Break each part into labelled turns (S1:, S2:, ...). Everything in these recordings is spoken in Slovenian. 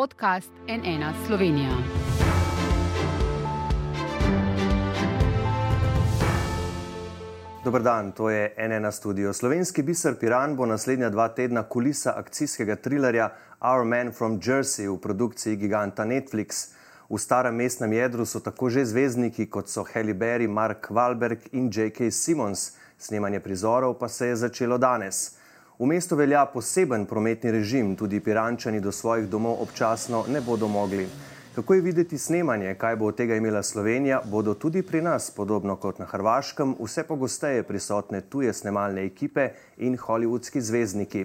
S1: podcast NN Slovenija.
S2: Dober dan, to je NN studio. Slovenski biser Piran bo naslednja dva tedna kulisa akcijskega trilerja Our Man from Jersey v produkciji giganta Netflix. V starem mestnem jedru so tako že zvezdniki kot so Halle Berry, Mark Wahlberg in J.K. Simmons. Snemanje prizorov pa se je začelo danes. V mestu velja poseben prometni režim, tudi pirančani do svojih domov občasno ne bodo mogli. Kako je videti snemanje, kaj bo od tega imela Slovenija, bodo tudi pri nas, podobno kot na Hrvaškem, vse pogosteje prisotne tuje snemalne ekipe in hollywoodski zvezdniki.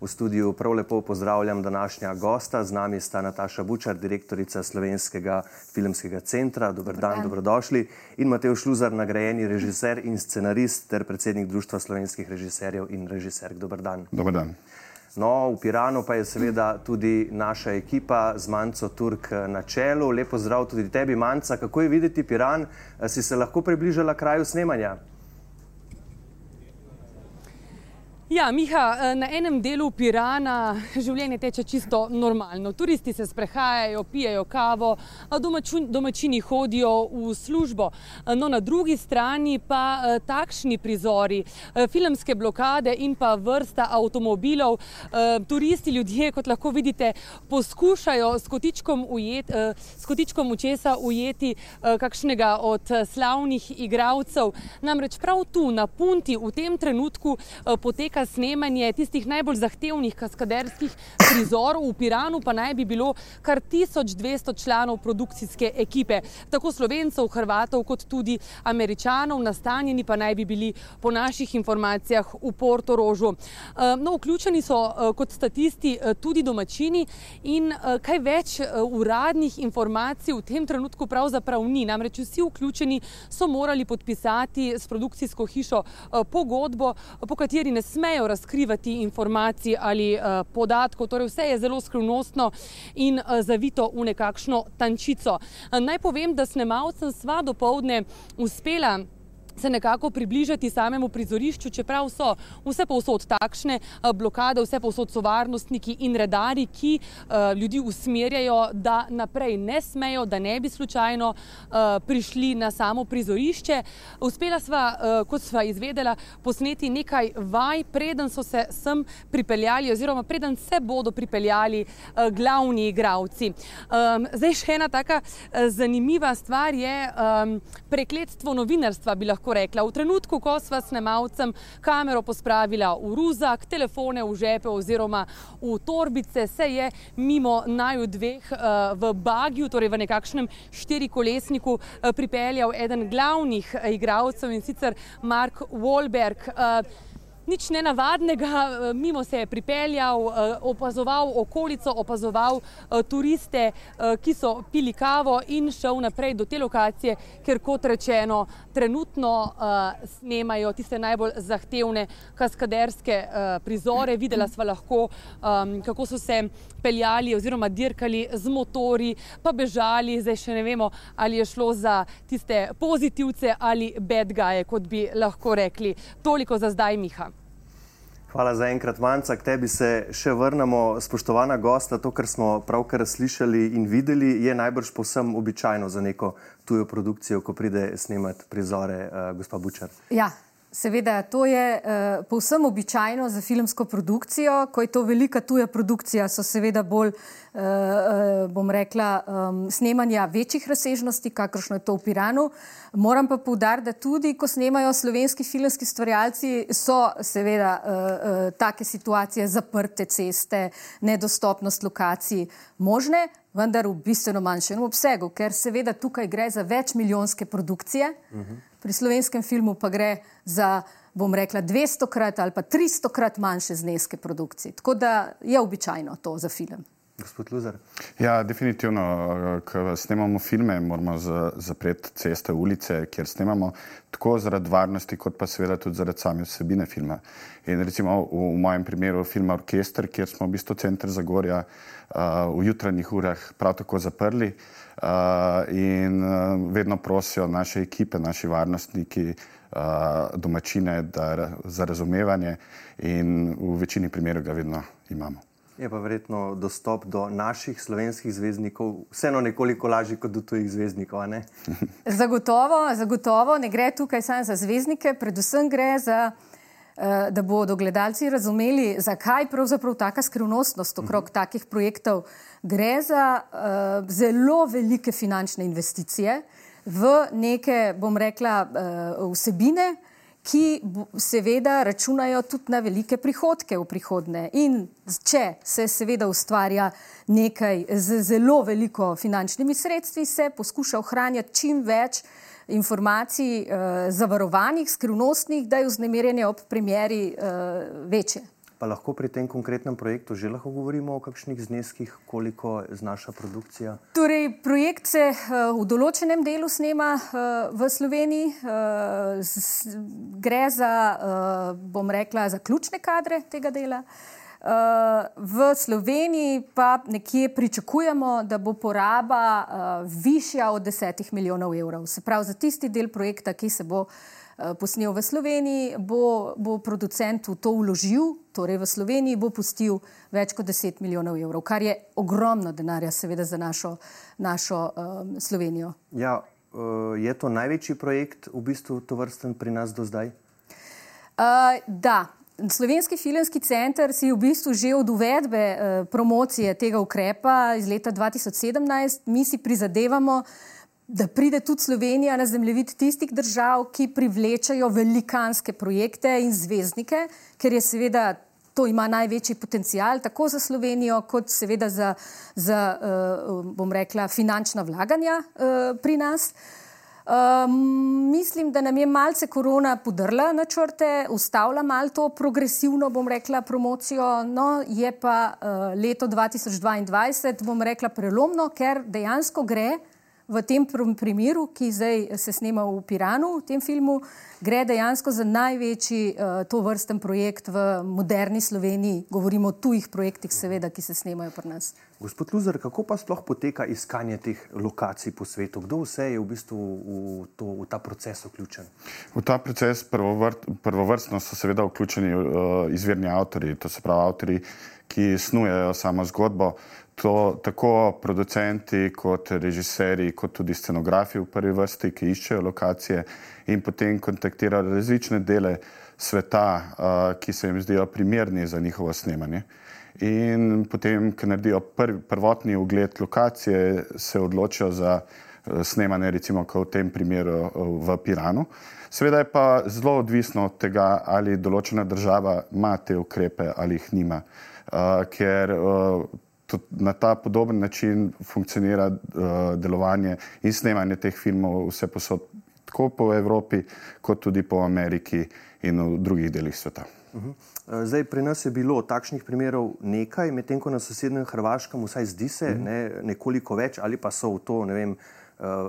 S2: V studiu prav lepo pozdravljam današnja gosta. Z nami sta Nataša Bučar, direktorica Slovenskega filmskega centra. Dobar dan, dan, dobrodošli. In Mateo Šluzar, nagrajeni režiser in scenarist ter predsednik Društva slovenskih režiserjev in režiserk. Dobar dan.
S3: Dobar dan.
S2: No, v Piranu pa je seveda tudi naša ekipa z Manco Turk na čelu. Lepo zdrav tudi tebi, Manca. Kako je videti Piran? Si se lahko približala kraju snemanja?
S4: Ja, Miha, eh, na enem delu Pirana življenje teče čisto normalno. Turisti se sprehajajo, pijejo kavo, domačini hodijo v službo. Eh, no, na drugi strani pa eh, takšni prizori, filmske blokade in pa vrsta avtomobilov. Turisti, ljudje, kot lahko vidite, poskušajo s kotičkom, ujet, s kotičkom učesa ujeti kakšnega od slavnih igralcev. Namreč prav tu, na punti, v tem trenutku poteka poteka snemanje tistih najbolj zahtevnih kaskaderskih prizorov. V Piranu pa naj bi bilo kar 1200 članov produkcijske ekipe, tako slovencev, hrvatov, kot tudi američanov, nastanjeni pa naj bi bili po naših informacijah v Porto Rožu. Eh, no, vključeni so eh, kot statisti eh, tudi domačini in kaj več uradnih informacij v tem trenutku pravzaprav ni. Namreč vsi vključeni so morali podpisati s produkcijsko hišo pogodbo, po kateri ne sme smejo razkrivati informacij ali uh, podatkov, torej vse je zelo skrivnostno in uh, zavito v nekakšno tančico. Uh, naj povem, da snemalcem sva do povdne uspela se nekako približati samemu prizorišču, čeprav so vse povsod takšne eh, blokade, vse povsod so varnostniki in redari, ki uh, ljudi usmerjajo, da naprej ne smejo, da ne bi slučajno uh, prišli na samo prizorišče. Uspela sva, kot sva izvedela, posneti nekaj vaj, preden so se sem pripeljali oziroma preden se bodo pripeljali glavni igravci. Um, zdaj še ena taka zanimiva stvar je um, prekletstvo novinarstva, bi lahko rekla. V trenutku, ko sva snemalcem kamero pospravila v ruzak, telefone v žepe oziroma v torbice, se je mimo naju dveh uh, v bagju, torej v nekakšnem štirikolesniku, uh, pripeljal eden glavnih uh, igralcev in sicer Mark Wahlberg. Nič nenavadnega, eh, mimo se je pripeljal, eh, opazoval okolico, opazoval eh, turiste, ki so pili kavo in šel naprej do te lokacije, ker kot rečeno, trenutno snemajo tiste najbolj zahtevne kaskaderske prizore. Videla sva lahko, ehm, kako so se peljali oziroma dirkali z motori, pa bežali, zdaj še ne vemo, ali je šlo za tiste pozitivce ali bad guye, kot bi lahko rekli. Toliko za zdaj, Miha.
S2: Hvala za enkrat, Manca. K tebi se še vrnemo, spoštovana gosta. To, kar smo pravkar slišali in videli, je najbrž povsem običajno za neko tujo produkcijo, ko pride snemati prizore, uh, gospa Bučar.
S5: Ja, Seveda, to je uh, povsem običajno za filmsko produkcijo. Ko je to velika tuja produkcija, so seveda bolj, uh, uh, bom rekla, um, snemanja večjih razsežnosti, kakršno je to v Piranu. Moram pa povdariti, da tudi, ko snemajo slovenski filmski stvarjalci, so seveda uh, uh, take situacije, zaprte ceste, nedostopnost lokacij možne, vendar v bistveno manjšem obsegu, ker seveda tukaj gre za večmilijonske produkcije. Uh mhm. -huh pri slovenskem filmu pa gre za, bom rekla, 200 krat ali pa 300 krat manjše zneske produkcije. Tako da je običajno to za film.
S2: Gospod Luzar.
S3: Ja, definitivno, ko snemamo filme, moramo zapreti ceste, ulice, kjer snemamo, tako zaradi varnosti, kot pa seveda tudi zaradi same vsebine filma. In recimo v, v mojem primeru filma Orkester, kjer smo v bistvu center Zagorja uh, v jutranjih urah prav tako zaprli. Uh, in uh, vedno prosijo naše ekipe, naši varnostniki, uh, domačine da, za razumevanje, in v večini primerov ga vedno imamo.
S2: Je pa verjetno dostop do naših slovenskih zvezdnikov vseeno nekoliko lažji kot do tujih zvezdnikov. Ne?
S5: zagotovo, zagotovo ne gre tukaj samo za zvezdnike, predvsem gre za. Eh, da bodo gledalci razumeli, zakaj pravzaprav taka skrivnostnost okrog uh -huh. takih projektov. Gre za uh, zelo velike finančne investicije v neke, bom rekla, uh, vsebine, ki seveda računajo tudi na velike prihodke v prihodne. In če se seveda ustvarja nekaj z zelo veliko finančnimi sredstvi, se poskuša ohranjati čim več informacij, uh, zavarovanih, skrivnostnih, da je vznemirjenje ob premjeri uh, večje.
S2: Pa lahko pri tem konkretnem projektu že lahko govorimo o kakšnih zneskih, koliko znaša produkcija?
S5: Torej, projekt se uh, v določenem delu snema v Sloveniji. Gre za, bom rekla, za ključne kadre tega dela. V Sloveniji pa nekje pričakujemo, da bo poraba uh, višja od 10 milijonov evrov. Se pravi, za tisti del projekta, ki se bo uh, posnel v Sloveniji, bo, bo producent v to vložil, torej v Sloveniji bo pustil več kot 10 milijonov evrov, kar je ogromno denarja, seveda, za našo, našo uh, Slovenijo.
S2: Ja, je to največji projekt, v bistvu, to vrsten pri nas do zdaj?
S5: Uh, da. Slovenski filmski center si v bistvu že od uvedbe eh, promocije tega ukrepa iz leta 2017, mi si prizadevamo, da pride tudi Slovenija na zemljevid tistih držav, ki privlečajo velikanske projekte in zvezdnike, ker je seveda to ima največji potencial tako za Slovenijo, kot seveda za, za eh, bom rekla, finančna vlaganja eh, pri nas. Um, mislim, da nam je malce korona podrla načrte, ustavila malo to progresivno, bom rekla, promocijo. No, je pa uh, leto 2022, bom rekla, prelomno, ker dejansko gre v tem primeru, ki zdaj se snema v Piranu, v tem filmu, gre dejansko za največji uh, to vrsten projekt v moderni Sloveniji. Govorimo o tujih projektih, seveda, ki se snemajo pri nas.
S2: Gospod Luzer, kako pa sploh poteka iskanje teh lokacij po svetu? Kdo vse je v bistvu v, to, v ta proces vključen?
S3: V ta proces prvovrt, prvovrstno so seveda vključeni uh, izvirni avtori, to se pravi avtori, ki snujejo samo zgodbo. To, tako producenti, kot režiserji, kot tudi scenografi v prvi vrsti, ki iščejo lokacije in potem kontaktirajo različne dele sveta, ki se jim zdijo primerni za njihovo snemanje. In potem, ko naredijo prv, prvotni ogled lokacije, se odločijo za uh, snemanje, recimo v tem primeru uh, v Piranu. Seveda je pa zelo odvisno od tega, ali določena država ima te ukrepe ali jih nima, uh, ker uh, na ta podoben način funkcionira uh, delovanje in snemanje teh filmov vse posod, tako po Evropi, kot tudi po Ameriki in v drugih delih sveta.
S2: Mhm. Eh, zdaj, pri nas je bilo takšnih primerov nekaj, medtem ko na sosednjem Hrvaškem, vsaj zdi se, mhm. ne, nekoliko več, ali pa so v to, ne vem, uh,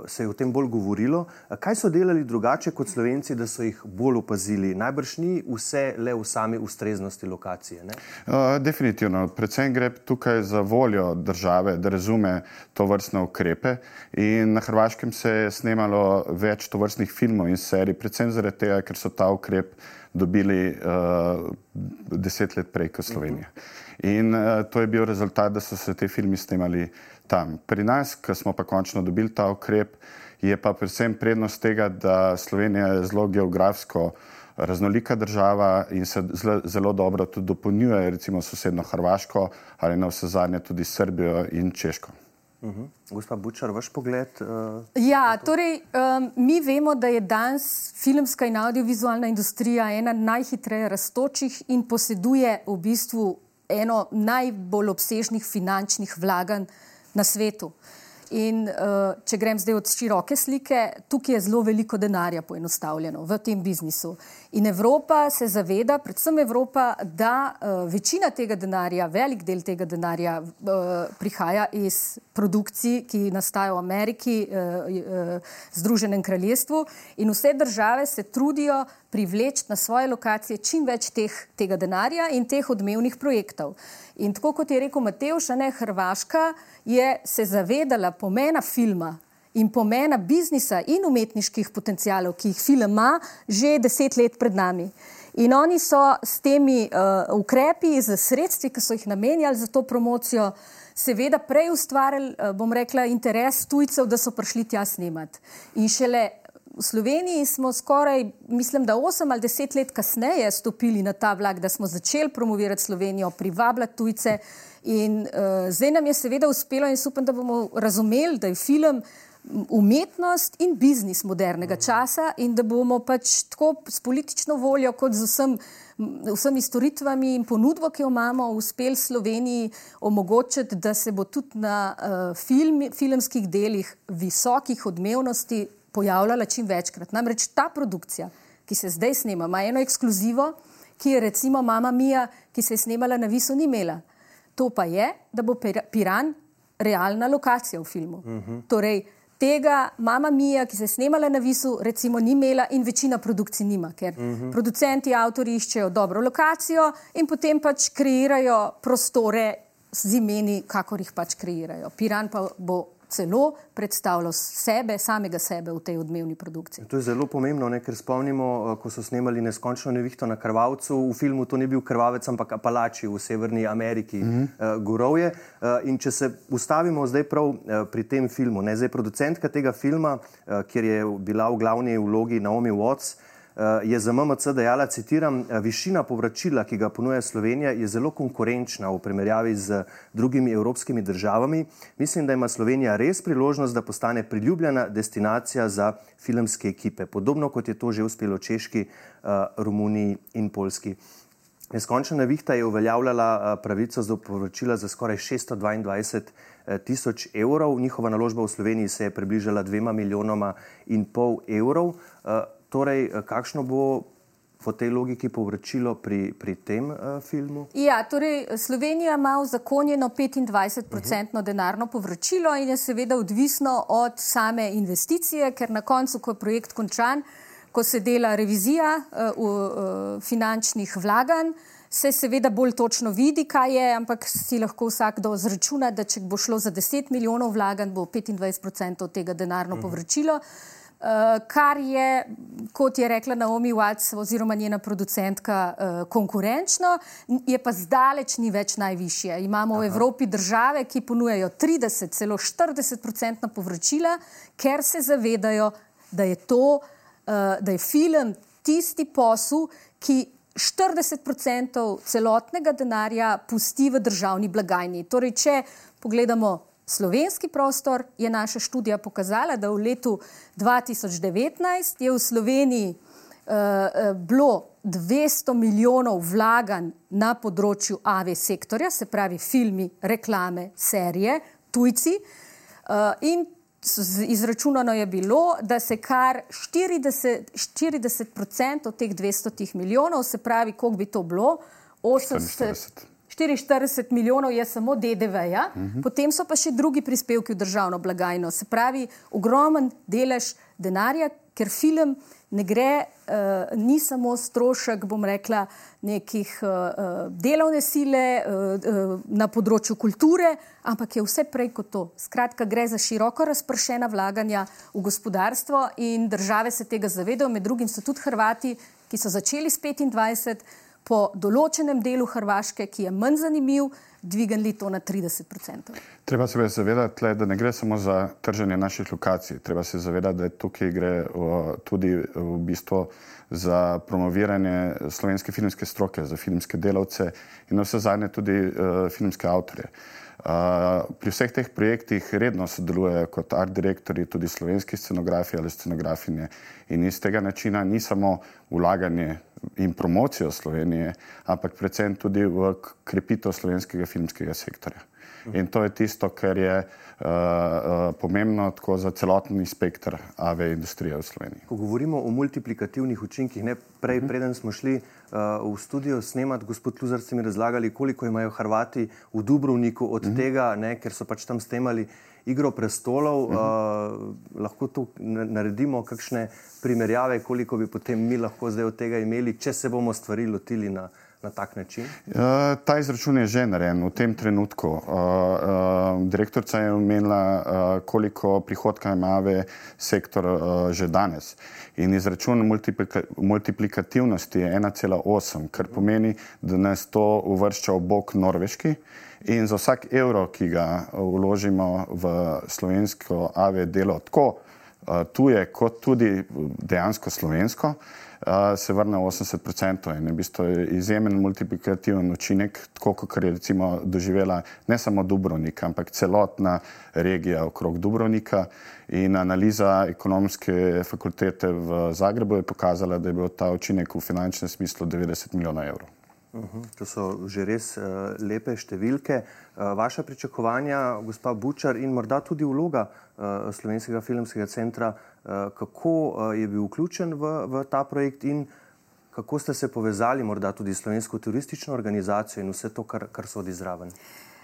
S2: se je o tem bolj govorilo. Kaj so delali drugače kot slovenci, da so jih bolj opazili? Najbrž ni vse le v sami ustreznosti lokacije.
S3: Uh, definitivno. Predvsem gre tukaj za voljo države, da razume to vrstne ukrepe. In na Hrvaškem se je snemalo več to vrstnih filmov in serij, predvsem zaradi tega, ker so ta ukrep dobili uh, deset let prej kot Slovenija. In uh, to je bil rezultat, da so se te filmi snemali tam. Pri nas, ko smo pa končno dobili ta ukrep, je pa predvsem prednost tega, da Slovenija je zelo geografsko raznolika država in se zelo, dobro tudi dopolnjuje, recimo sosedno Hrvaško ali na vse zadnje tudi Srbijo in Češko.
S2: Uh mhm. -huh. Gospa Bučar, vaš pogled? Uh,
S5: ja, torej, um, mi vemo, da je danes filmska in audiovizualna industrija ena najhitreje raztočih in poseduje v bistvu eno najbolj obsežnih finančnih vlaganj na svetu. In uh, če grem zdaj od široke slike, tukaj je zelo veliko denarja poenostavljeno v tem biznisu. In Evropa se zaveda, predvsem Evropa, da uh, večina tega denarja, velik del tega denarja uh, prihaja iz produkcij, ki nastajajo v Ameriki, uh, uh, Združenem kraljestvu. In vse države se trudijo privleči na svoje lokacije čim več teh, tega denarja in teh odmevnih projektov. In tako kot je rekel Mateoš, ne Hrvaška je se zavedala pomena filma in pomena biznisa in umetniških potencijalov, ki jih film ima že deset let pred nami. In oni so s temi uh, ukrepi, z sredstvi, ki so jih namenjali za to promocijo, seveda prej ustvarjali, uh, bom rekla, interes tujcev, da so prišli tja snemati. In šele v Sloveniji smo skoraj, mislim, da 8 ali 10 let kasneje stopili na ta vlak, da smo začeli promovirati Slovenijo, privabljati tujce. In uh, zdaj nam je seveda uspelo in upam, da bomo razumeli, da je film umetnost in biznis modernega časa in da bomo pač tako s politično voljo kot z vsem, vsemi storitvami in ponudbo, ki jo imamo, uspeli Sloveniji omogočiti, da se bo tudi na uh, film, filmskih delih visokih odmevnosti pojavljala čim večkrat. Namreč ta produkcija, ki se zdaj snema, ima eno ekskluzivo, ki je recimo Mama Mija, ki se je snemala na Visu, ni imela. To pa je, da bo Piran realna lokacija v filmu. Uh mhm. -huh. Torej, tega Mama Mija, ki se je snemala na Visu, recimo ni imela in večina produkcij nima, ker uh mhm. -huh. producenti, avtori iščejo dobro lokacijo in potem pač kreirajo prostore z imeni, kakor jih pač kreirajo. Piran pa bo celo predstavljal sebe, samega sebe v tej odmevni produkciji.
S2: To je zelo pomembno, ne? ker spomnimo, eh, ko so snemali neskončno nevihto na krvavcu, v filmu to ni bil krvavec, ampak apalači v Severni Ameriki, mm -hmm. uh, gorovje. Uh, in če se ustavimo zdaj prav uh, pri tem filmu, ne? zdaj producentka tega filma, uh, kjer je bila v glavni vlogi Naomi Watts, uh, je za MMC dejala, citiram, eh, višina povračila, ki ga ponuja Slovenija, je zelo konkurenčna v primerjavi z drugimi evropskimi državami. Mislim, da ima Slovenija res priložnost, da postane priljubljena destinacija za filmske ekipe, podobno kot je to že uspelo Češki, eh, Romuniji in Polski. Neskončna nevihta je uveljavljala pravico za povračila za skoraj 622 tisoč evrov, njihova naložba v Sloveniji se je približala dvema milijonoma in pol evrov. Torej, eh, kakšno bo po tej logiki povračilo pri, pri tem uh, filmu?
S5: Ja, torej, Slovenija ima v zakonjeno 25-odstotno uh -huh. denarno povračilo in je seveda odvisno od same investicije, ker na koncu, ko je projekt končan, ko se dela revizija uh, v, uh, finančnih vlaganj. Se seveda bolj točno vidi, kaj je, ampak si lahko vsakdo zračuna, da če bo šlo za 10 milijonov vlaganj, bo 25% tega denarno uh -huh. povračilo. Uh, kar je, kot je rekla Naomi Watts, oziroma njena producentka, uh, konkurenčno, je pa zdaleč ni več najvišje. Imamo Aha. v Evropi države, ki ponujajo 30, celo 40-odstotna povračila, ker se zavedajo, da je, to, uh, da je film tisti posel, ki 40% celotnega denarja pusti v državni blagajni. Torej, če pogledamo slovenski prostor, je naša študija pokazala, da v letu 2019 je v Sloveniji uh, bilo 200 milijonov vlaganj na področju AV sektorja, se pravi filmi, reklame, serije, tujci. Uh, in izračunano je bilo, da se kar 40, 40% od teh 200 milijonov, se pravi, koliko bi to bilo, 80. 44 milijonov je samo DDV-ja, uh -huh. potem so pa še drugi prispevki v državno blagajno. Se pravi, ogromen delež denarja, ker film ne gre, uh, ni samo strošek, bom rekla, nekih uh, delovne sile uh, uh, na področju kulture, ampak je vse prej kot to. Skratka, gre za široko razpršena vlaganja v gospodarstvo in države se tega zavedajo, med drugim so tudi Hrvati, ki so začeli s 25 po določenem delu Hrvaške, ki je manj zanimiv, dvignili to na 30%.
S3: Treba se zavedati, da ne gre samo za trženje naših lokacij. Treba se zavedati, da tukaj gre tudi v bistvu za promoviranje slovenske filmske stroke, za filmske delavce in vse zadnje tudi uh, filmske avtorje. Uh, pri vseh teh projektih redno sodelujejo kot art direktori tudi slovenski scenografi ali scenografinje in iz tega načina ni samo ulaganje in promocijo Slovenije, ampak predvsem tudi v krepitev slovenskega filmskega sektorja. In to je tisto, kar je uh, uh, pomembno tako za celotni spektr AV industrije v Sloveniji.
S2: Ko govorimo o multiplikativnih učinkih, ne prej, uh mhm. -huh. preden smo šli uh, v studio snemati, gospod Luzar, ste mi razlagali, koliko imajo Hrvati v Dubrovniku od uh mhm. -huh. tega, ne, ker so pač tam snemali igro prestolov. Uh -huh. uh, lahko tu naredimo kakšne primerjave, koliko bi potem mi lahko zdaj od tega imeli, če se bomo stvari lotili na na tak način?
S3: Uh, ta izračun je že narejen v tem trenutku. Uh, uh, direktorica je omenila, uh, koliko prihodka ima sektor uh, že danes. In izračun multiplika multiplikativnosti je 1,8, kar pomeni, da nas to uvršča v bok Norveški. In za vsak evro, ki ga vložimo v slovensko AV delo, tako uh, tuje, kot tudi dejansko slovensko, uh, se vrne 80% in je v bistvu izjemen multiplikativen učinek, tako kot je recimo doživela ne samo Dubrovnik, ampak celotna regija okrog Dubrovnika. In analiza ekonomske fakultete v Zagrebu je pokazala, da je bil ta učinek v finančnem smislu 90 milijonov evrov.
S2: Uhum, to so že res uh, lepe številke. Uh, vaša pričakovanja, gospa Bučar, in morda tudi vloga uh, Slovenskega filmskega centra, uh, kako uh, je bil vključen v, v ta projekt in kako ste se povezali morda tudi s Slovensko turistično organizacijo in vse to, kar, kar so odizraven.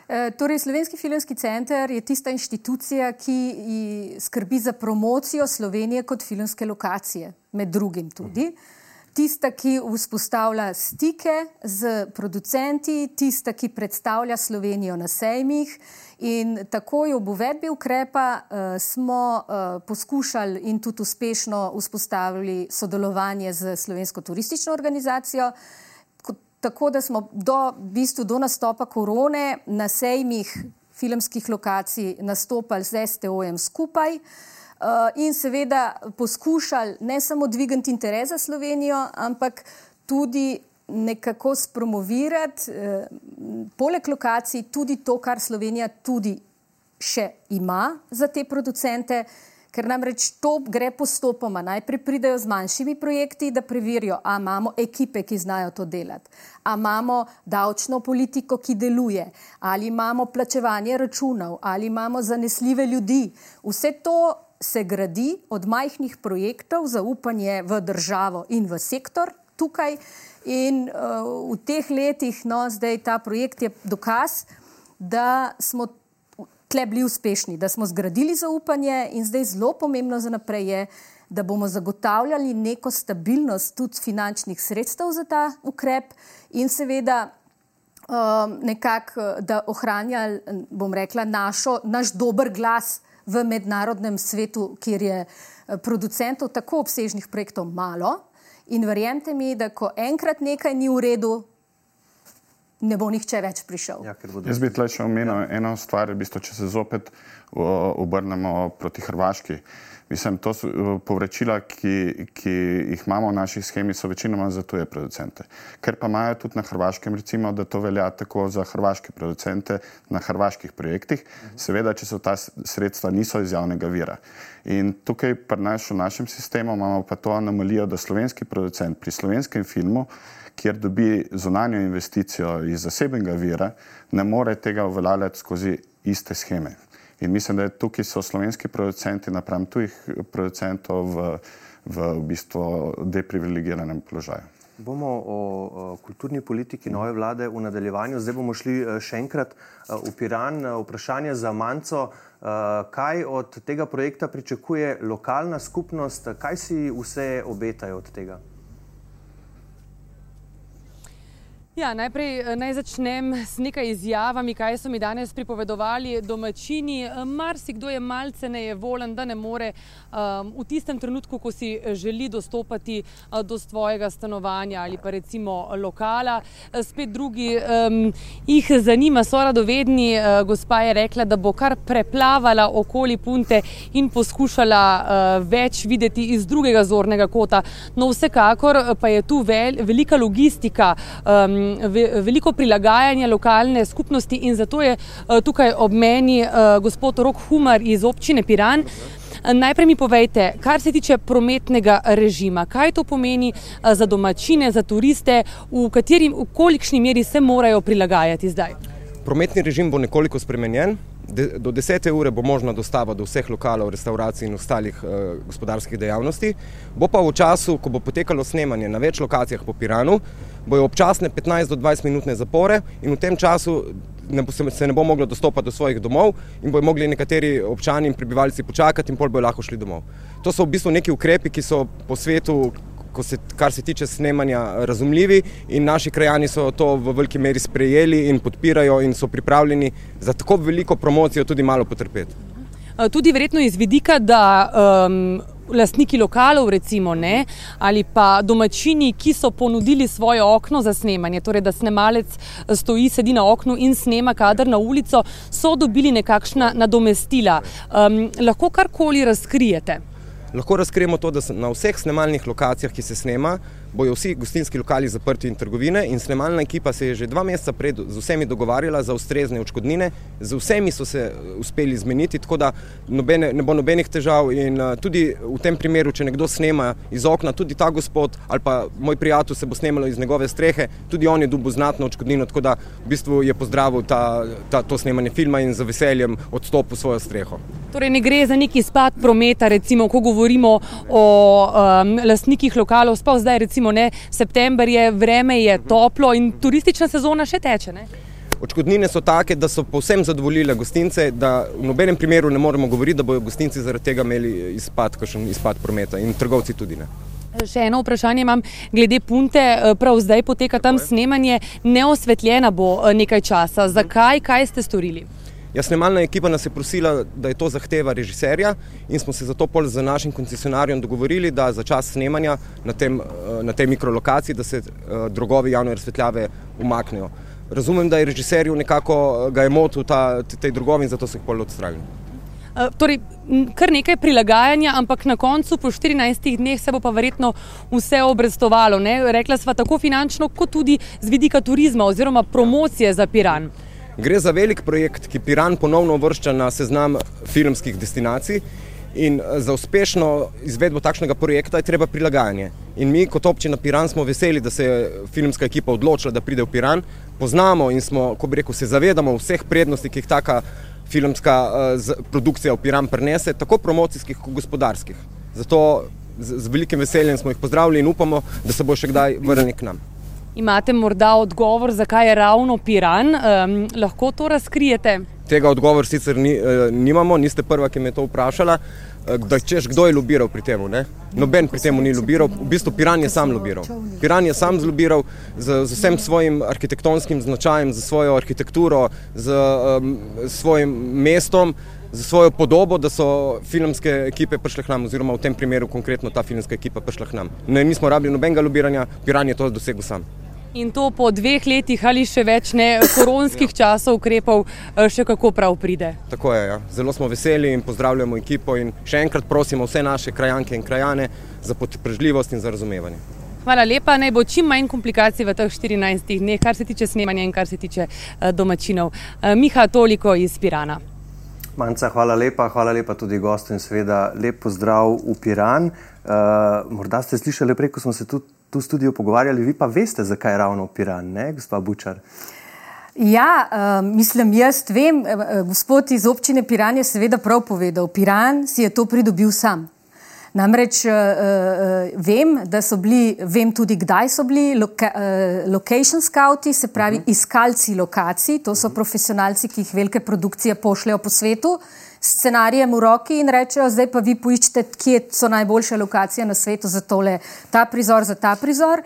S5: Torej, Slovenski filmski center je tista inštitucija, ki skrbi za promocijo Slovenije kot filmske lokacije, med drugim tudi. Uh, tista, ki vzpostavlja stike z producenti, tista, ki predstavlja Slovenijo na sejmih. In takoj ob uvedbi ukrepa uh, smo uh, poskušali in tudi uspešno vzpostavili sodelovanje z Slovensko turistično organizacijo. Tako da smo do, v bistvu do nastopa korone na sejmih filmskih lokacij nastopali z STO-jem skupaj. Uh, in seveda poskušali ne samo dvigati interes za Slovenijo, ampak tudi nekako spromovirati, eh, poleg lokacij, tudi to, kar Slovenija tudi še ima za te producente. Ker namreč to gre postopoma. Najprej pridejo z manjšimi projekti, da preverijo, ali imamo ekipe, ki znajo to delati, ali imamo davčno politiko, ki deluje, ali imamo plačevanje računov, ali imamo zanesljive ljudi. Vse to se gradi od majhnih projektov, zaupanje v državo in v sektor tukaj. In uh, v teh letih, no, zdaj ta projekt je dokaz, da smo tle bili uspešni, da smo zgradili zaupanje in zdaj zelo pomembno za naprej je, da bomo zagotavljali neko stabilnost tudi finančnih sredstev za ta ukrep in seveda um, nekako, da ohranjali, bom rekla, našo, naš dober glas v mednarodnem svetu, kjer je eh, producentov tako obsežnih projektov malo. In verjemite mi, da ko enkrat nekaj ni v redu, ne bo nihče več prišel. Ja,
S3: Jaz bi tle še omenil ja. eno stvar, v bistvu, če se zopet obrnemo proti Hrvaški. Mislim, to so povračila, ki, ki jih imamo v naših schemi, so večinoma za tuje producente. Ker pa imajo tudi na Hrvaškem, recimo, da to velja tako za hrvaške producente na hrvaških projektih, seveda, če so ta sredstva niso iz javnega vira. In tukaj pri nas v našem sistemu imamo pa to anomalijo, da slovenski producent pri slovenskem filmu, kjer dobi zunanjo investicijo iz zasebnega vira, ne more tega uveljavljati skozi iste scheme. In mislim, da je tukaj so slovenski producenti napram tujih producentov v, v, bistvu deprivilegiranem položaju.
S2: Bomo o, o kulturni politiki nove vlade v nadaljevanju. Zdaj bomo šli eh, še enkrat eh, v Piran. Eh, vprašanje za Manco. Kaj od tega projekta pričakuje lokalna skupnost? Kaj si vse obetajo od tega?
S4: Ja, najprej eh, naj začnem s nekaj izjavami, kaj so mi danes pripovedovali domačini. Eh, marsikdo je malce nejevolen, da ne more um, v tistem trenutku, ko si želi dostopati uh, do svojega stanovanja ali pa recimo lokala. Spet drugi um, jih zanima, so radovedni. Uh, gospa je rekla, da bo kar preplavala okoli punte in poskušala uh, več videti iz drugega zornega kota. No, vsekakor pa je tu vel, velika logistika. Um, veliko prilagajanja lokalne skupnosti in zato je eh, tukaj ob meni eh, gospod Rok Humar iz občine Piran. Najprej mi povejte, kar se tiče prometnega režima, kaj to pomeni eh, za domačine, za turiste, v kateri, v kolikšni meri se morajo prilagajati zdaj?
S6: Prometni režim bo nekoliko spremenjen. Do 10. ure bo možna dostava do vseh lokalov, restauracij in ostalih eh, gospodarskih dejavnosti. Bo pa v času, ko bo potekalo snemanje na več lokacijah po Piranu, bojo občasne 15 do 20 minutne zapore in v tem času ne bo, se ne bo moglo dostopati do svojih domov in bojo mogli nekateri občani in prebivalci počakati in pol bojo lahko šli domov. To so v bistvu neki ukrepi, ki so po svetu se, kar se tiče snemanja, razumljivi in naši krajani so to v veliki meri sprejeli in podpirajo in so pripravljeni za tako veliko promocijo tudi malo potrpeti.
S4: Tudi verjetno iz vidika, da um, lastniki lokalov, recimo, ne, ali pa domačini, ki so ponudili svoje okno za snemanje, torej da snemalec stoji, sedi na oknu in snema kader na ulico, so dobili nekakšna nadomestila. Um, lahko karkoli razkrijete.
S6: Lahko razkrijemo to, da na vseh snemalnih lokacijah, ki se snema, bojo vsi gostinski lokali zaprti in trgovine in snemalna ekipa se je že dva meseca pred z vsemi dogovarjala za ustrezne očkodnine, z vsemi so se uspeli zmeniti, tako da nobene, ne bo nobenih težav in tudi v tem primeru, če nekdo snema iz okna, tudi ta gospod ali pa moj prijatelj se bo snemalo iz njegove strehe, tudi on je dubo znatno očkodnino, tako da v bistvu je pozdravil ta, ta, to snemanje filma in za veseljem odstopil svojo streho.
S4: Torej ne gre za neki spad prometa, recimo, ko govorimo o um, lastnikih lokalov, sploh zdaj recimo recimo, ne, september je, vreme je toplo in turistična sezona še teče. Ne?
S6: Očkodnine so take, da so povsem zadovoljile gostince, da v nobenem primeru ne moremo govoriti, da bodo gostinci zaradi tega imeli izpad, izpad prometa in trgovci tudi ne.
S4: Še eno vprašanje imam glede punte. Prav zdaj poteka tam snemanje, neosvetljena bo nekaj časa. Zakaj, kaj ste storili?
S6: Ja, snemalna ekipa nas je prosila, da je to zahteva režiserja in smo se zato pol z našim koncesionarjem dogovorili, da za čas snemanja na, tem, na tej mikrolokaciji, da se drogovi javne razsvetljave umaknejo. Razumem, da je režiserju nekako ga je motil ta, tej drogovi in zato so jih pol odstranili.
S4: Torej, kar nekaj prilagajanja, ampak na koncu, po 14 dneh, se bo pa verjetno vse obrestovalo. Ne? Rekla sva tako finančno, kot tudi z vidika turizma oziroma promocije za Piran.
S6: Gre za velik projekt, ki Piran ponovno uvršča na seznam filmskih destinacij. In za uspešno izvedbo takšnega projekta je treba prilagajanje. In mi, kot občina Piran, smo veseli, da se je filmska ekipa odločila, da pride v Piran. Poznamo in smo, ko bi rekel, se zavedamo vseh prednosti, ki jih taka filmska uh, produkcija v Piran prenese, tako promocijskih, kot gospodarskih. Zato z, z velikim veseljem smo jih pozdravili in upamo, da se bo še kdaj vrnili k nam.
S4: Imate morda odgovor, zakaj je ravno Piran? Um, lahko to razkrijete?
S6: Tega odgovor sicer ni, uh, nimamo, niste prva, ki me to vprašala. Da, češ, kdo je lobiral pri tem? Noben pri tem ni lobiral, v bistvu Piran je sam lobiral. Piran je sam zlobiral z, z vsem svojim arhitektonskim značajem, z svojo arhitekturo, z um, svojim mestom, z svojo podobo, da so filmske ekipe prišle k nam, oziroma v tem primeru konkretno ta filmska ekipa prišla k nam. Ne, nismo rabili nobenega lobiranja, Piran je to dosegel sam.
S4: In to po dveh letih ali še več ne koronskih časov ukrepov, še kako prav pride.
S6: Tako je. Ja. Zelo smo veseli in pozdravljamo ekipo in še enkrat prosimo vse naše krajanke in krajane za potrpežljivost in za razumevanje.
S4: Hvala lepa, naj bo čim manj komplikacij v teh 14 dneh, kar se tiče snemanja in kar se tiče domačinov. Miha, toliko iz Pirana.
S2: Manca, hvala lepa, hvala lepa tudi gostu in seveda lep pozdrav v Piran. Uh, morda ste slišali prej, ko smo se tudi tu studiu pogovarjali, vi pa veste, zakaj je ravno Piran, ne, gospa Bučar?
S5: Ja, uh, mislim, jaz vem, uh, gospod iz občine Piran je seveda prav povedal, Piran si je to pridobil sam. Namreč uh, uh, vem, da so bili, vem tudi, kdaj so bili loka, uh, location scouti, se pravi uh -huh. iskalci lokacij, to so profesionalci, ki jih velike produkcije pošljajo po svetu, scenarijem v roki in rečejo, zdaj pa vi poiščete, kje so najboljše lokacije na svetu za tole, ta prizor, za ta prizor.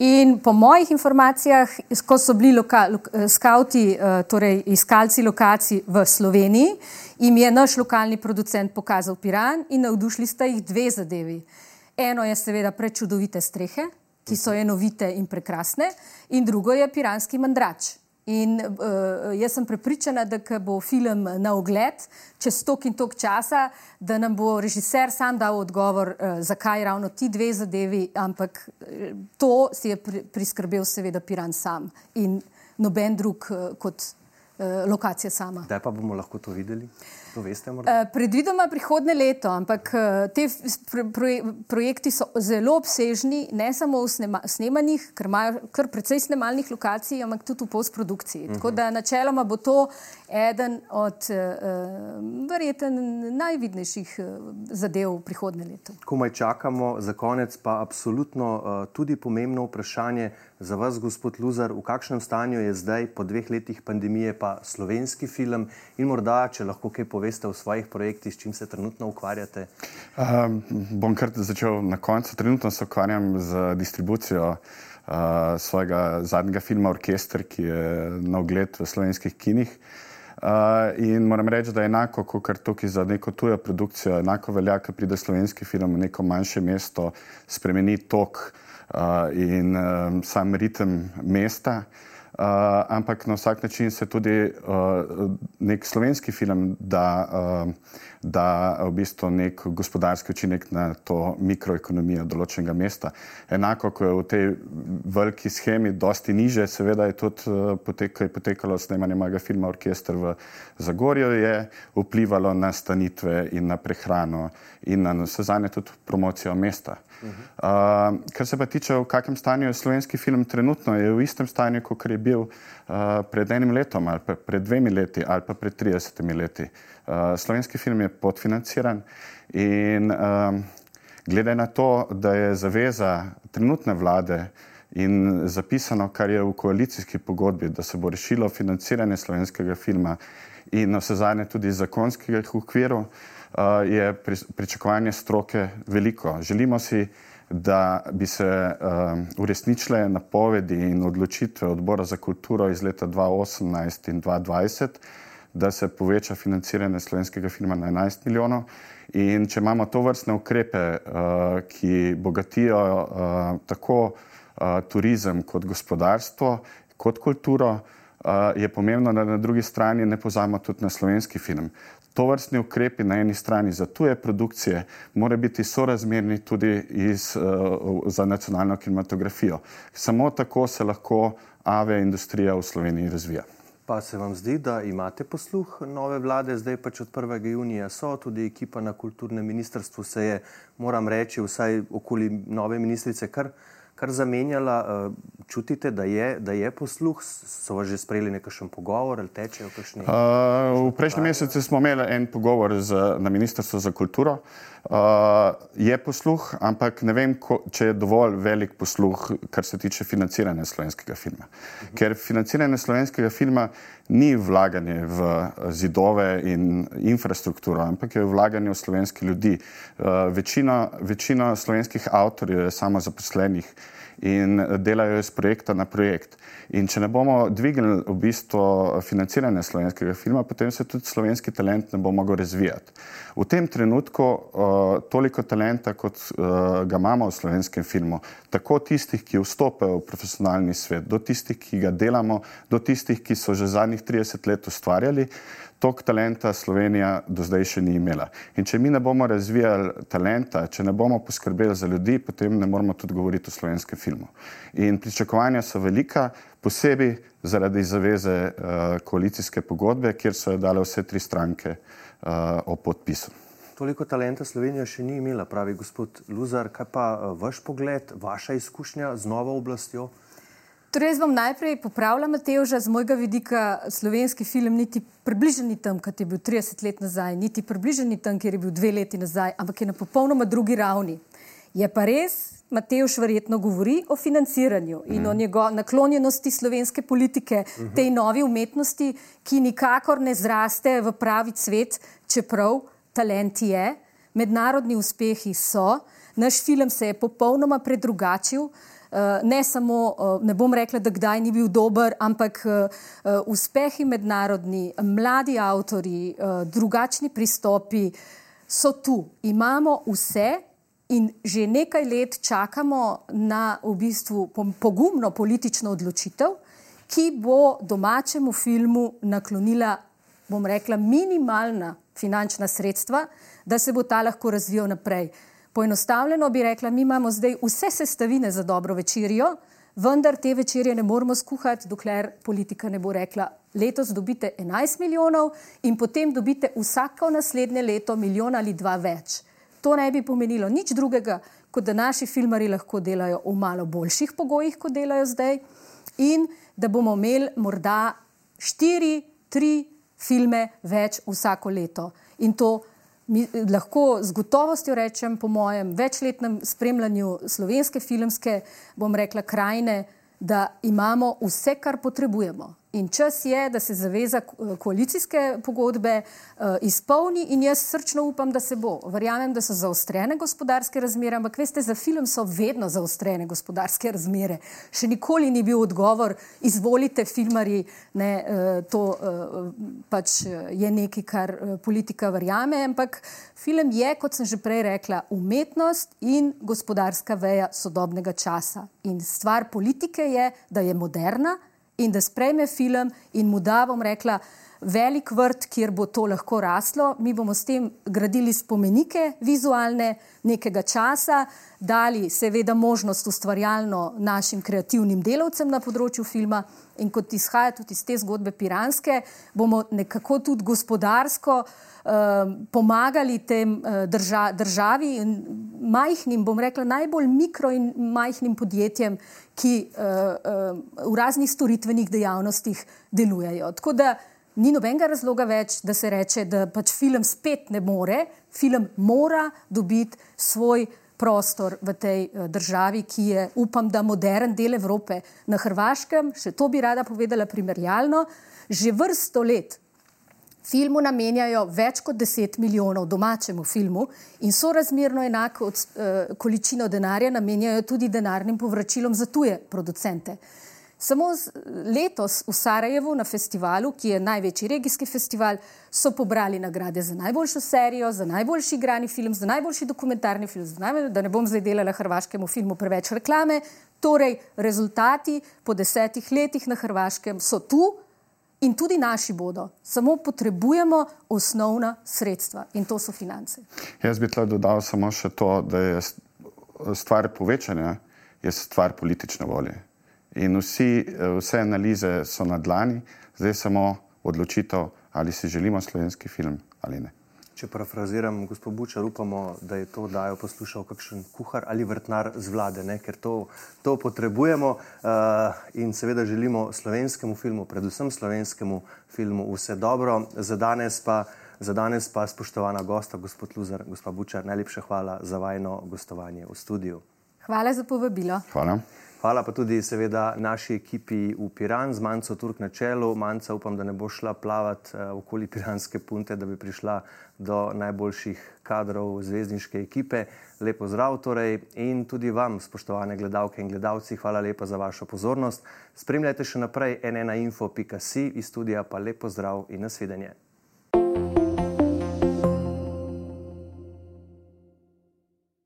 S5: In po mojih informacijah, ko so bili loka, lo, skauti, torej iskalci lokacij v Sloveniji, jim je naš lokalni producent pokazal Piran in navdušili sta jih dve zadevi. Eno je seveda prečudovite strehe, ki so enovite in prekrasne, in drugo je piranski mandrač. In uh, jaz sem prepričana, da bo film na ogled čez tok in tok časa, da nam bo režiser sam dal odgovor, uh, zakaj ravno ti dve zadevi, ampak to si je pri, priskrbel seveda Piran sam in noben drug uh, kot uh, lokacija sama.
S2: Kdaj pa bomo lahko to videli? To veste,
S5: uh, predvidoma prihodne leto, ampak uh, te projekti so zelo obsežni, ne samo v snema, snemanjih, ker imajo kar precej snemalnih lokacij, ampak tudi v postprodukciji. Uh -huh. Tako
S2: Mhm.
S5: da načeloma bo to eden od uh, verjeten najvidnejših zadev prihodne leto.
S2: Komaj čakamo, za konec pa absolutno uh, tudi pomembno vprašanje za vas, gospod Luzar, v kakšnem stanju je zdaj po dveh letih pandemije pa slovenski film in morda, če lahko kaj poveste, poveste o svojih projektih, s čim se trenutno ukvarjate?
S3: Um, bom kar začel na koncu. Trenutno se ukvarjam z distribucijo uh, svojega zadnjega filma Orkester, ki je na ogled v slovenskih kinih. Uh, in moram reči, da je enako, kot tukaj za neko tujo produkcijo, enako velja, ko pride slovenski film v neko manjše mesto, spremeni tok uh, in um, sam ritem mesta. Uh, ampak na vsak način se tudi uh, nek slovenski film da, uh, da v bistvu nek gospodarski učinek na to mikroekonomijo določenega mesta. Enako, ko je v tej veliki schemi dosti niže, seveda je tudi uh, potek, je potekalo snemanje mojega filma Orkester v Zagorju, je vplivalo na stanitve in na prehrano in na vse zadnje tudi promocijo mesta. Uh, kar se pa tiče, v kakšnem stanju je slovenski film trenutno, je v istem stanju, kot je bil uh, pred enim letom, ali pa pred dvemi leti, ali pa pred 30 leti. Uh, slovenski film je podfinanciran in um, glede na to, da je zaveza trenutne vlade in zapisano, kar je v koalicijski pogodbi, da se bo rešilo financiranje slovenskega filma in vse zadnje tudi zakonskega okviru, uh, je pri, pričakovanje stroke veliko. Želimo si, da bi se uh, uresničile napovedi in odločitve odbora za kulturo iz leta 2018 in 2020, da se poveča financiranje slovenskega filma na 11 milijonov. In če imamo to vrstne ukrepe, uh, ki bogatijo uh, tako uh, turizem kot gospodarstvo, kot kulturo, je pomembno, da na drugi strani ne pozamo tudi na slovenski film. To vrstni ukrepi na eni strani za tuje produkcije mora biti sorazmerni tudi iz, za nacionalno kinematografijo. Samo tako se lahko AVE industrija v Sloveniji razvija.
S2: Pa se vam zdi, da imate posluh nove vlade, zdaj pač od 1. junija so, tudi ekipa na kulturnem ministrstvu se je, moram reči, vsaj okoli nove ministrice kar kar zamenjala. Čutite, da je, da je posluh, so vas že sprejeli nekakšen pogovor ali tečejo kakšni?
S3: Uh, v prejšnjem mesecu smo imeli en pogovor z, na Ministrstvu za kulturo. Uh, je posluh, ampak ne vem, ko, če je dovolj velik posluh, kar se tiče financiranja slovenskega filma. Uh -huh. Ker financiranje slovenskega filma ni vlaganje v zidove in infrastrukturo, ampak je vlaganje v slovenske ljudi. Uh, večina, večina slovenskih avtorjev je samo zaposlenih in delajo iz projekta na projekt. In če ne bomo dvignili v bistvu financiranja slovenskega filma, potem se tudi slovenski talent ne bo mogel razvijati. V tem trenutku uh, toliko talenta, kot uh, ga imamo v slovenskem filmu, tako tistih, ki vstopajo v profesionalni svet, do tistih, ki ga delamo, do tistih, ki so že zadnjih 30 let ustvarjali, tok talenta Slovenija do zdaj še ni imela. In če mi ne bomo razvijali talenta, če ne bomo poskrbeli za ljudi, potem ne moramo tudi govoriti o slovenskem filmu. In pričakovanja so velika, posebej zaradi zaveze uh, koalicijske pogodbe, kjer so jo dale vse tri stranke uh, o podpisu.
S2: Toliko talenta Slovenija še ni imela, pravi gospod Luzar. Kaj pa uh, vaš pogled, vaša izkušnja z novo oblastjo?
S5: Torej, jaz bom najprej popravila Mateoža, z mojega vidika slovenski film niti približen ni tam, kot je bil 30 let nazaj, niti približen ni tam, kjer je bil dve leti nazaj, ampak je na popolnoma drugi ravni. Je pa res, Mateoš verjetno govori o financiranju in mm. o njegovi naklonjenosti slovenske politike, mm -hmm. tej novi umetnosti, ki nikakor ne zraste v pravi cvet, čeprav talent je, mednarodni uspehi so, naš film se je popolnoma predrugačil. Eh, ne samo, eh, ne bom rekla, da kdaj ni bil dober, ampak eh, uspehi mednarodni, mladi avtori, drugačni pristopi so tu. Imamo vse in že nekaj let čakamo na v bistvu pogumno politično odločitev, ki bo domačemu filmu naklonila, bom rekla, minimalna finančna sredstva, da se bo ta lahko razvijal naprej. Poenostavljeno bi rekla, mi imamo zdaj vse sestavine za dobro večerjo, vendar te večerje ne moramo skuhati, dokler politika ne bo rekla, letos dobite 11 milijonov in potem dobite vsako naslednje leto milijon ali dva več. To ne bi pomenilo nič drugega, kot da naši filmari lahko delajo v malo boljših pogojih, kot delajo zdaj, in da bomo imeli morda štiri, tri filme več vsako leto. In to mi lahko z gotovostjo rečem, po mojem večletnem spremljanju slovenske filmske, bom rekla, krajine, da imamo vse, kar potrebujemo. In čas je, da se zaveza koalicijske pogodbe uh, izpolni, in jaz srčno upam, da se bo. Verjamem, da so zaostrene gospodarske razmere, ampak veste, za film so vedno zaostrene gospodarske razmere. Še nikoli ni bil odgovor, izvolite, filmari, ne, uh, to pač je nekaj, kar politika verjame. Ampak film je, kot sem že prej rekla, umetnost in gospodarska veja sodobnega časa. In stvar politike je, da je moderna in da sprejme film in mu da, bom rekla, velik vrt, kjer bo to lahko raslo. Mi bomo s tem gradili spomenike vizualne nekega časa, dali seveda možnost ustvarjalno našim kreativnim delavcem na področju filma in kot izhaja tudi iz te zgodbe Piranske, bomo nekako tudi gospodarsko uh, pomagali tem uh, drža, državi in majhnim, bom rekla, najbolj mikro in majhnim podjetjem, ki uh, uh, v raznih storitvenih dejavnostih delujejo. Tako da ni nobenega razloga več, da se reče, da pač film spet ne more, film mora dobiti svoj prostor v tej uh, državi, ki je, upam, da modern del Evrope. Na Hrvaškem, še to bi rada povedala primerjalno, že vrsto let filmu namenjajo več kot 10 milijonov domačemu filmu in sorazmerno enako od, uh, količino denarja namenjajo tudi denarnim povračilom za tuje producente. Samo letos v Sarajevu na festivalu, ki je največji regijski festival, so pobrali nagrade za najboljšo serijo, za najboljši igrani film, za najboljši dokumentarni film, najbolj, da ne bom zdaj delala hrvaškemu filmu preveč reklame. Torej, rezultati po desetih letih na Hrvaškem so tu, In tudi naši bodo, samo potrebujemo osnovna sredstva in to so finance.
S3: Jaz bi tukaj dodal samo še to, da je stvar povečanja, je stvar politične volje. In vsi, vse analize so na dlani, zdaj samo odločitev, ali si želimo slovenski film ali ne.
S2: Če parafraziram, gospod Bučar, upamo, da je to dajo poslušal kakšen kuhar ali vrtnar z vlade, ne? ker to, to potrebujemo uh, in seveda želimo slovenskemu filmu, predvsem slovenskemu filmu, vse dobro. Za danes pa, za danes pa spoštovana gosta, gospod Luzar, gospod Bučar, najlepša hvala za vajno gostovanje v studiu.
S5: Hvala za povabilo.
S3: Hvala.
S2: Hvala pa tudi seveda naši ekipi v Piran z Manco Turk na čelu. Manca upam, da ne bo šla plavati uh, okoli Piranske punte, da bi prišla do najboljših kadrov zvezdniške ekipe. Lepo zdrav torej in tudi vam, spoštovane gledalke in gledalci, hvala lepa za vašo pozornost. Spremljajte še naprej nnainfo.si iz studija pa lepo zdrav in nasvidenje.